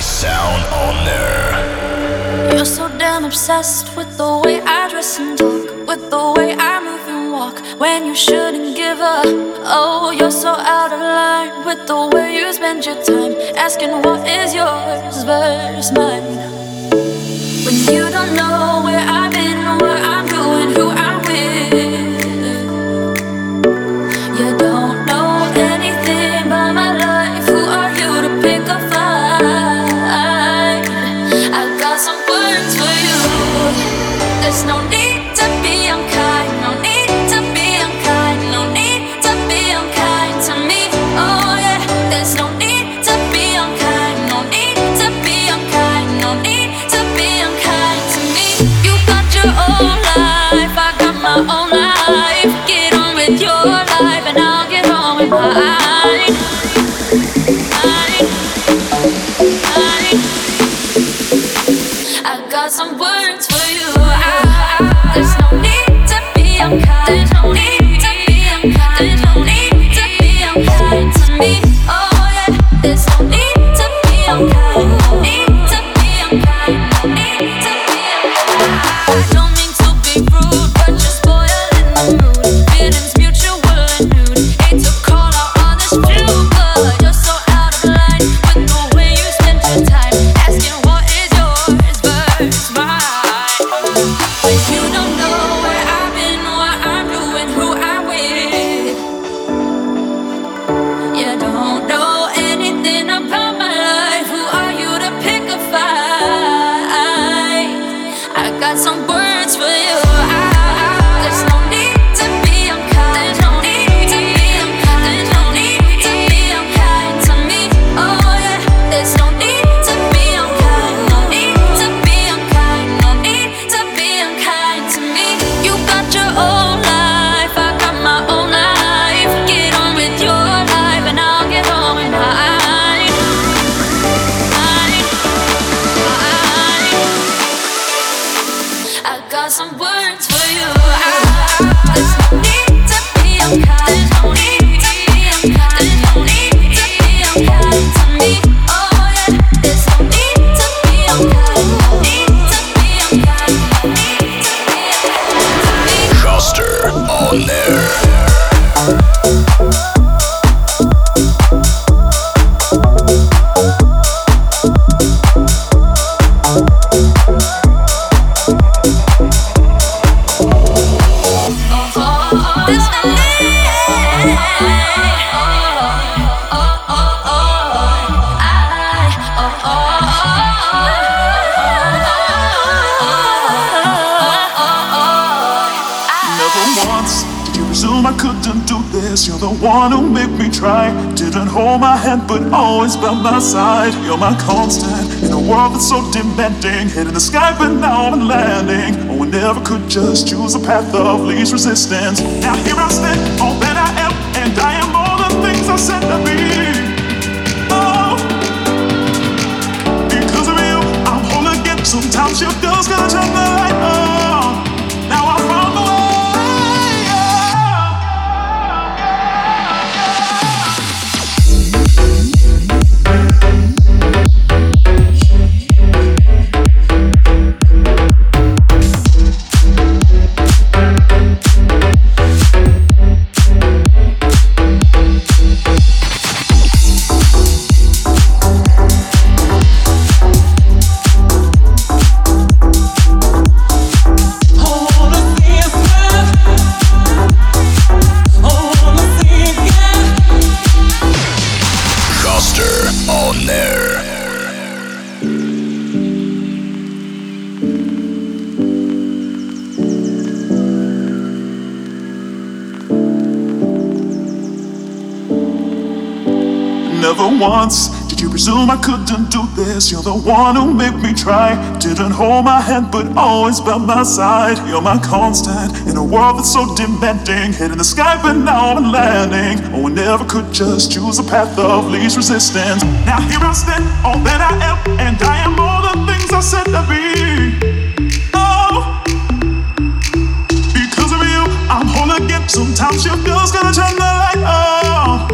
Sound On You're so damn obsessed with the way I dress and talk, with the way I move and walk when you shouldn't give up. Oh, you're so out of line with the way you spend your time, asking what is yours versus mine. When you don't know where I've been, what I'm doing, who I'm. with your just choose a path of least resistance. Now here I stand, all that I am, and I am all the things I said to be. Oh, because of you, I'm whole again. Sometimes you just gotta try. assume I couldn't do this. You're the one who made me try. Didn't hold my hand, but always by my side. You're my constant in a world that's so demanding. Hitting the sky, but now I'm landing. Oh, I never could just choose a path of least resistance. Now here I stand, all that I am, and I am all the things I said to be. Oh, because of you, I'm whole again. Sometimes your girl's gonna turn the light on.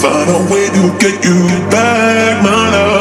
Find a way to get you back, my love,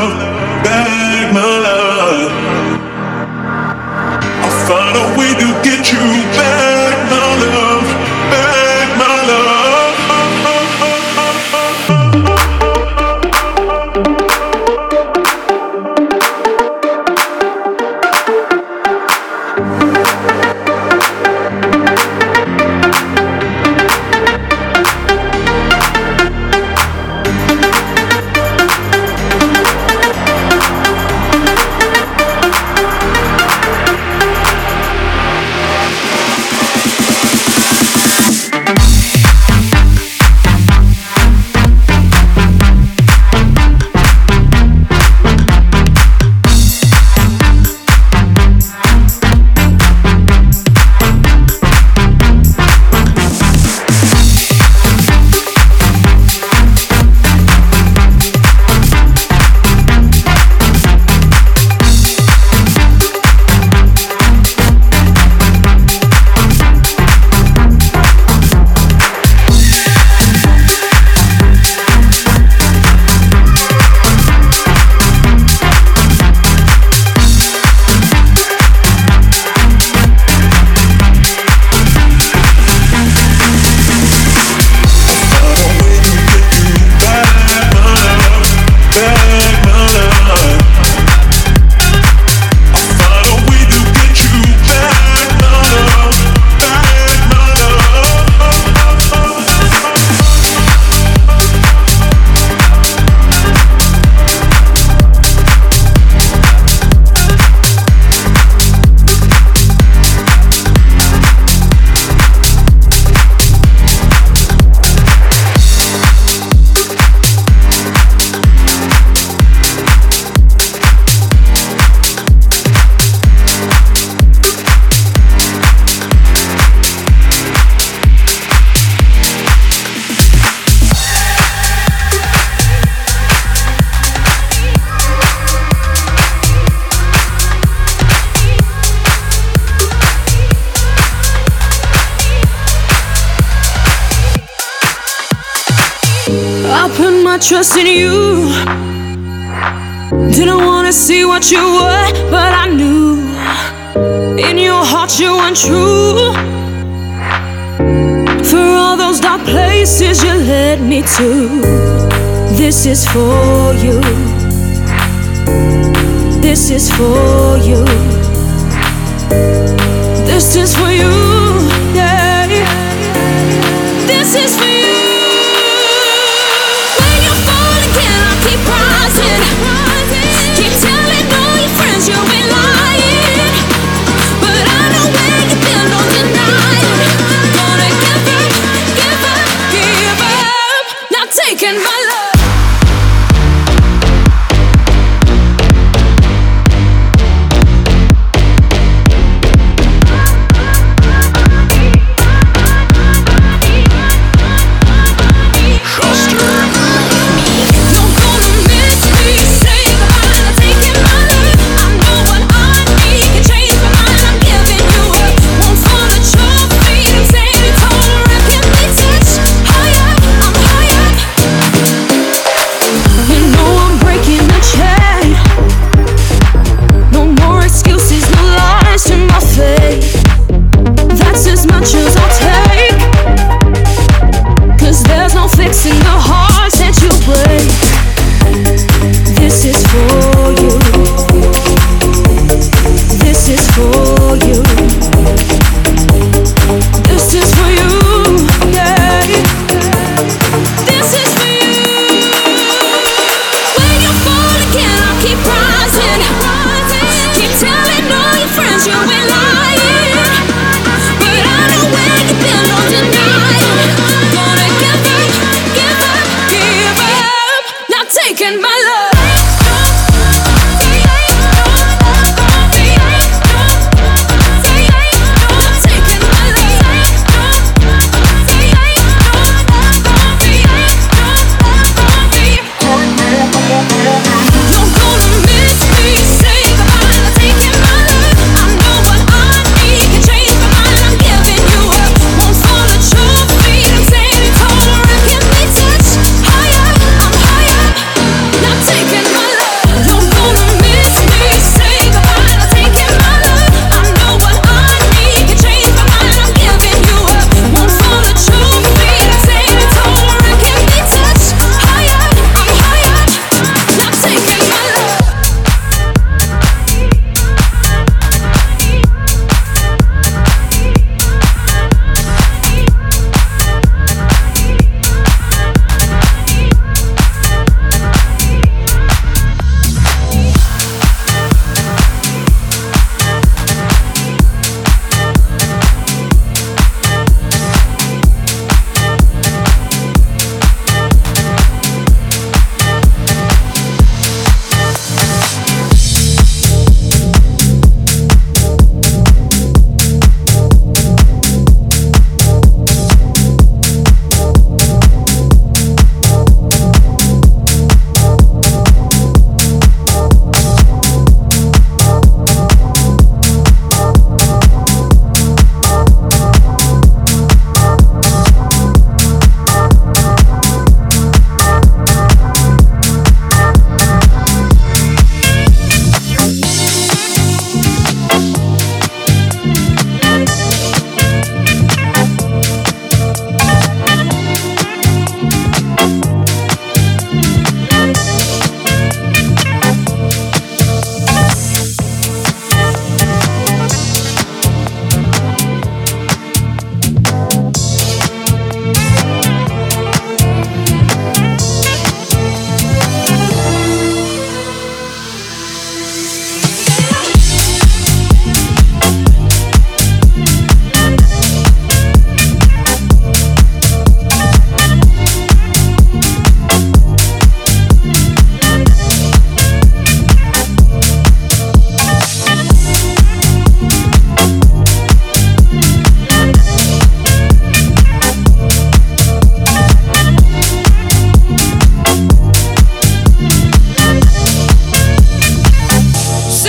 trust in you. Didn't wanna see what you were, but I knew in your heart you weren't true. For all those dark places you led me to, this is for you. This is for you. This is for you.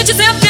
te ver